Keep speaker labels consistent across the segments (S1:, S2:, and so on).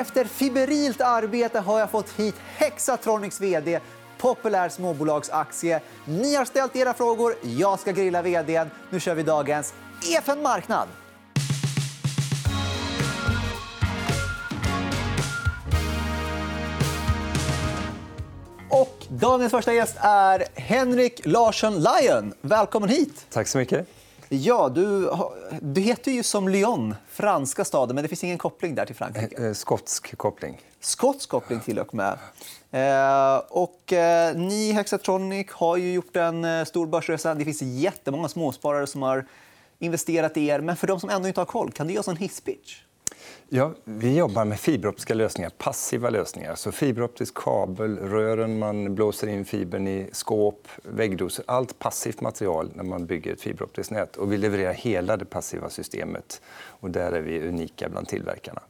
S1: Efter fiberilt arbete har jag fått hit Hexatronics vd populär småbolagsaktie. Ni har ställt era frågor, jag ska grilla vd. Nu kör vi dagens EFN Marknad. Och dagens första gäst är Henrik Larsson Lyon. Välkommen hit.
S2: Tack så mycket.
S1: Ja, du, du heter ju som Lyon, franska staden, men det finns ingen koppling där till Frankrike.
S2: Eh, eh, skotsk koppling.
S1: Skotsk koppling till och med. Eh, och, eh, ni, Hexatronic, har ju gjort en eh, stor börsresa. Det finns jättemånga småsparare som har investerat i er. Men för de som ändå inte har koll, kan du ge oss en hisspitch?
S2: Ja, vi jobbar med fiberoptiska lösningar, passiva lösningar. Så fiberoptisk kabel, rören man blåser in fibern i, skåp, väggdosor. Allt passivt material när man bygger ett fiberoptiskt nät. Och vi levererar hela det passiva systemet. Och där är vi unika bland tillverkarna.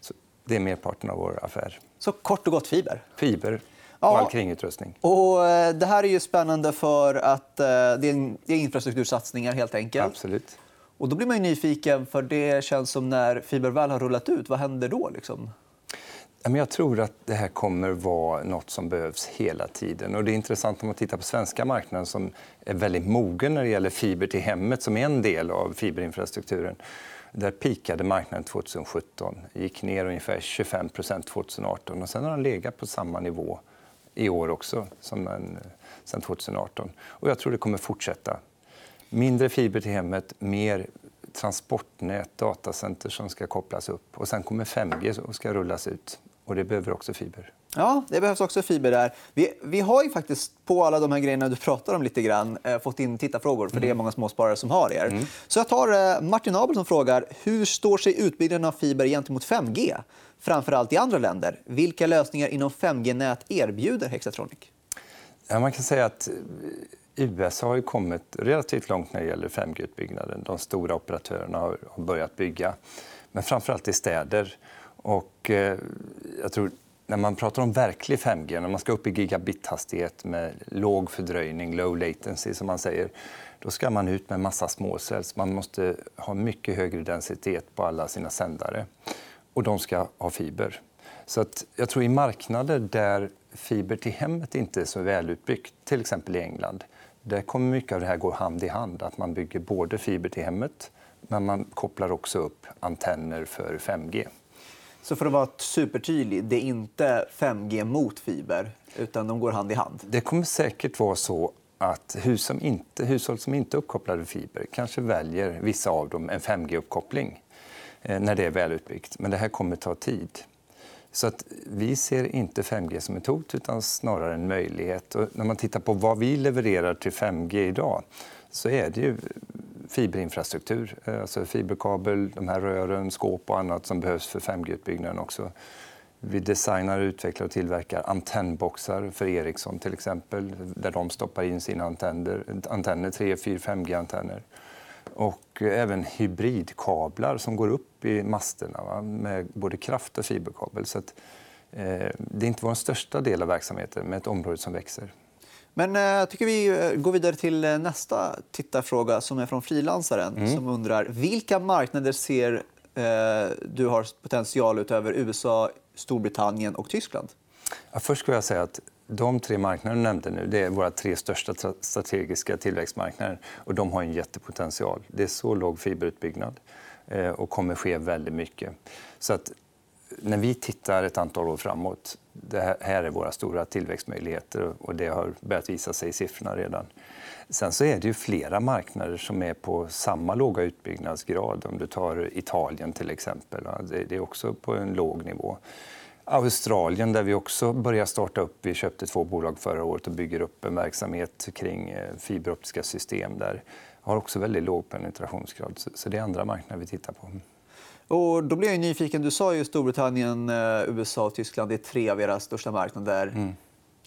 S2: Så det är merparten av vår affär.
S1: Så kort och gott fiber?
S2: Fiber och all kringutrustning.
S1: Och eh, det här är ju spännande för att eh, det är infrastruktursatsningar. helt enkelt.
S2: Absolut.
S1: Och då blir man nyfiken, för det känns som när fiber väl har rullat ut, vad händer då? Liksom?
S2: Jag tror att det här kommer vara nåt som behövs hela tiden. Och det är intressant om man tittar på svenska marknaden som är väldigt mogen när det gäller fiber till hemmet som är en del av fiberinfrastrukturen. Där pikade marknaden 2017, gick ner ungefär 25% 2018 och sen har den legat på samma nivå i år också som sen 2018. Och jag tror det kommer fortsätta. Mindre fiber till hemmet, mer transportnät, datacenter som ska kopplas upp. Och sen kommer 5G och ska rullas ut. Och det behöver också fiber.
S1: Ja, det behövs också fiber där. Vi, vi har ju faktiskt på alla de här grejerna du pratar om lite grann eh, fått in tittarfrågor. För det är mm. många småsparare som har er. Mm. Så jag tar eh, Martin Abel som frågar hur står sig utbyggnaden av fiber gentemot 5G? Framför allt i andra länder. Vilka lösningar inom 5G-nät erbjuder Hexatronic?
S2: Ja, man kan säga att USA har kommit relativt långt när det gäller 5G-utbyggnaden. De stora operatörerna har börjat bygga, men framför allt i städer. Och, eh, jag tror när man pratar om verklig 5G, när man ska upp i gigabithastighet med låg fördröjning, low latency, som man säger, då ska man ut med massa småcells. Man måste ha mycket högre densitet på alla sina sändare. Och de ska ha fiber. Så att jag tror i marknader där fiber till hemmet inte är så välutbyggt, till exempel i England, där kommer mycket av det här gå hand i hand. Att man bygger både fiber till hemmet men man kopplar också upp antenner för 5G.
S1: Så för att vara supertydlig, det är inte 5G mot fiber, utan de går hand i hand?
S2: Det kommer säkert vara så att som inte, hushåll som inte är uppkopplade med fiber kanske väljer vissa av dem en 5G-uppkoppling eh, när det är välutbyggt. Men det här kommer ta tid. Så att vi ser inte 5G som ett hot, utan snarare en möjlighet. Och när man tittar på vad vi levererar till 5G idag så är det ju fiberinfrastruktur. Eh, alltså fiberkabel, de här rören, skåp och annat som behövs för 5G-utbyggnaden också. Vi designar, utvecklar och tillverkar antennboxar för Ericsson till exempel där de stoppar in sina antenner, antenner 3, 4, 5G-antenner och även hybridkablar som går upp i masterna va? med både kraft och fiberkabel. Så att, eh, det är inte vår största del av verksamheten, men ett område som växer.
S1: Men jag eh, tycker vi eh, går vidare till eh, nästa tittarfråga som är från frilansaren mm. som undrar vilka marknader ser eh, du har potential utöver USA, Storbritannien och Tyskland?
S2: Ja, först ska jag säga att de tre marknader du nämnde nu det är våra tre största strategiska tillväxtmarknader. Och de har en jättepotential. Det är så låg fiberutbyggnad eh, och kommer ske väldigt mycket. Så att när vi tittar ett antal år framåt, det här är våra stora tillväxtmöjligheter och det har börjat visa sig i siffrorna redan. Sen så är det ju flera marknader som är på samma låga utbyggnadsgrad. Om du tar Italien till exempel. Det är också på en låg nivå. Australien där vi också börjar starta upp. Vi köpte två bolag förra året och bygger upp en verksamhet kring eh, fiberoptiska system där. har också väldigt låg penetrationsgrad. Så det är andra marknader vi tittar på.
S1: Och då blir jag nyfiken. Du sa ju Storbritannien, eh, USA och Tyskland. Det är tre av era största marknader. Mm.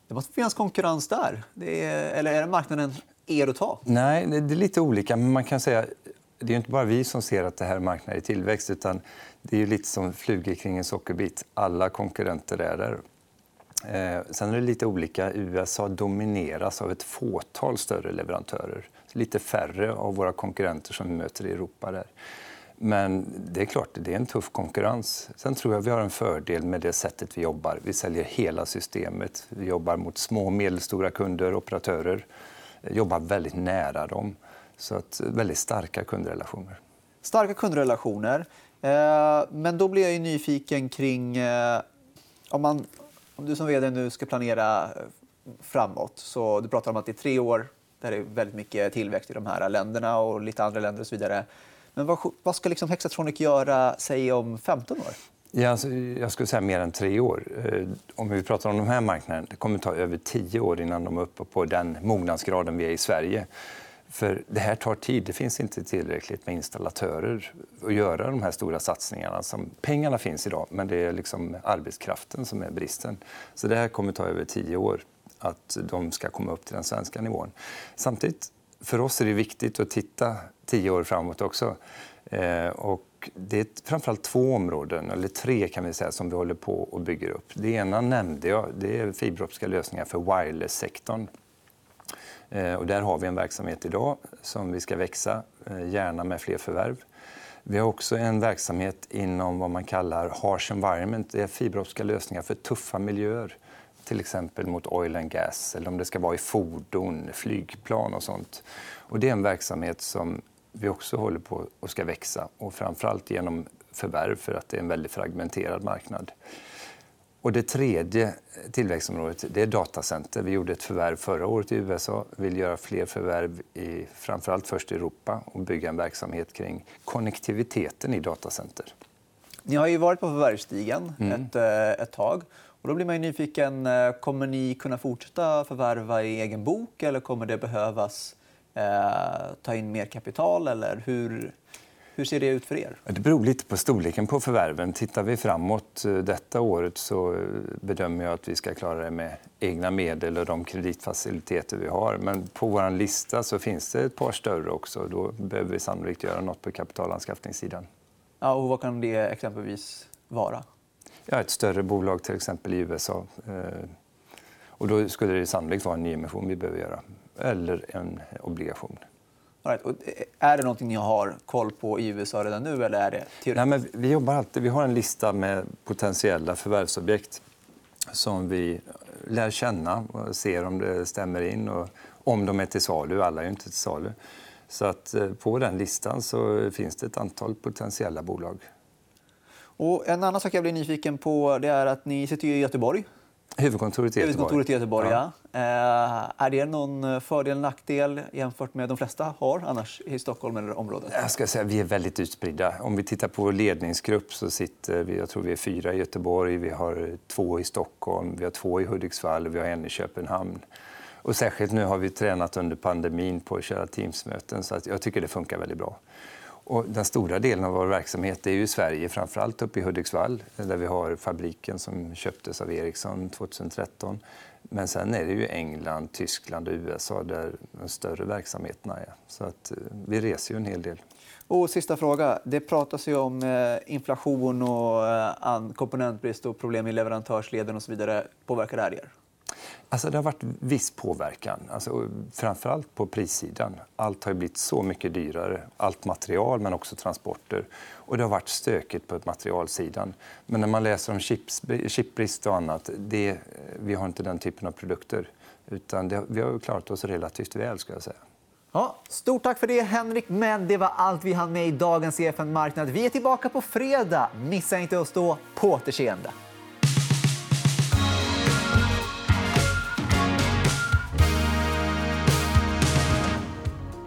S1: Det måste finnas konkurrens där. Är, eller är marknaden er att ta?
S2: Nej, det är lite olika. Men man kan säga det är inte bara vi som ser att det här är marknaden i tillväxt. utan Det är lite som flugor kring en sockerbit. Alla konkurrenter är där. Eh, sen är det lite olika. USA domineras av ett fåtal större leverantörer. Lite färre av våra konkurrenter som vi möter i Europa. Där. Men det är klart, det är en tuff konkurrens. Sen tror jag vi har en fördel med det sättet vi jobbar. Vi säljer hela systemet. Vi jobbar mot små och medelstora kunder, operatörer. Eh, jobbar väldigt nära dem. Så att, väldigt starka kundrelationer.
S1: Starka kundrelationer. Eh, men då blir jag nyfiken kring... Eh, om, man, om du som vd nu ska planera eh, framåt. Så du pratar om att det är tre år där det är väldigt mycket tillväxt i de här länderna och lite andra länder och så vidare. Men vad, vad ska liksom Hexatronic göra säg om 15 år?
S2: Ja, alltså, jag skulle säga mer än tre år. Om vi pratar om de här marknaderna, det kommer ta över tio år innan de är uppe på den mognadsgraden vi är i Sverige. För det här tar tid. Det finns inte tillräckligt med installatörer att göra de här stora satsningarna. Som, pengarna finns idag, men det är liksom arbetskraften som är bristen. Så det här kommer ta över tio år att de ska komma upp till den svenska nivån. Samtidigt, för oss är det viktigt att titta tio år framåt också. Eh, och det är framförallt två områden, eller tre kan vi säga, som vi håller på och bygger upp. Det ena nämnde jag, det är fiberoptiska lösningar för wireless-sektorn. Eh, och där har vi en verksamhet idag som vi ska växa, eh, gärna med fler förvärv. Vi har också en verksamhet inom vad man kallar harsh environment. Det är fiberoptiska lösningar för tuffa miljöer. Till exempel mot oil and gas eller om det ska vara i fordon, flygplan och sånt. Och det är en verksamhet som vi också håller på och ska växa och framförallt genom förvärv för att det är en väldigt fragmenterad marknad. Och det tredje tillväxtområdet det är datacenter. Vi gjorde ett förvärv förra året i USA. Vi vill göra fler förvärv i framförallt först i Europa och bygga en verksamhet kring konnektiviteten i datacenter.
S1: Ni har ju varit på förvärvsstigen mm. ett, eh, ett tag. Och då blir man nyfiken. Eh, kommer ni kunna fortsätta förvärva i egen bok eller kommer det behövas eh, ta in mer kapital? Eller hur, hur ser det ut för er?
S2: Det beror lite på storleken på förvärven. Tittar vi framåt eh, detta året så eh, bedömer jag att vi ska klara det med egna medel och de kreditfaciliteter vi har. Men på vår lista så finns det ett par större också. Då behöver vi sannolikt göra något på kapitalanskaffningssidan.
S1: Ja, och vad kan det exempelvis vara?
S2: Ja, ett större bolag till exempel i USA. Eh, och då skulle det sannolikt vara en nyemission vi behöver göra. Eller en obligation.
S1: Right. Och är det något ni har koll på i USA redan nu? Eller är det
S2: Nej, men vi, jobbar alltid, vi har en lista med potentiella förvärvsobjekt som vi lär känna och ser om det stämmer in och om de är till salu. Alla är inte till salu. Så att eh, på den listan så finns det ett antal potentiella bolag.
S1: Och en annan sak jag blir nyfiken på det är att ni sitter i Göteborg.
S2: Huvudkontoret i Göteborg.
S1: Huvudkontoret i Göteborg ja. Ja. Eh, är det någon fördel eller nackdel jämfört med de flesta har annars i Stockholm eller området?
S2: Jag ska säga, vi är väldigt utspridda. Om vi tittar på ledningsgrupp så sitter vi, jag tror vi är fyra i Göteborg, vi har två i Stockholm, vi har två i Hudiksvall och vi har en i Köpenhamn. Och särskilt nu har vi tränat under pandemin på att köra Teamsmöten så att jag tycker det funkar väldigt bra. Och den stora delen av vår verksamhet är ju i Sverige, framförallt uppe i Hudiksvall där vi har fabriken som köptes av Ericsson 2013. Men sen är det ju England, Tyskland och USA där de större verksamheterna är. Så att eh, vi reser ju en hel del.
S1: Och sista fråga. Det pratas ju om eh, inflation och eh, komponentbrist och problem i leverantörsleden och så vidare. Påverkar det här er?
S2: Alltså det har varit viss påverkan, alltså, framförallt på prissidan. Allt har blivit så mycket dyrare. Allt material, men också transporter. Och det har varit stökigt på materialsidan. Men när man läser om chips, chipbrist och annat, det, vi har inte den typen av produkter. Utan det, vi har klarat oss relativt väl. Ska jag säga.
S1: Ja, stort tack för det, Henrik. Men det var allt vi hann med i dagens EFN Marknad. Vi är tillbaka på fredag. Missa inte oss då. På återseende.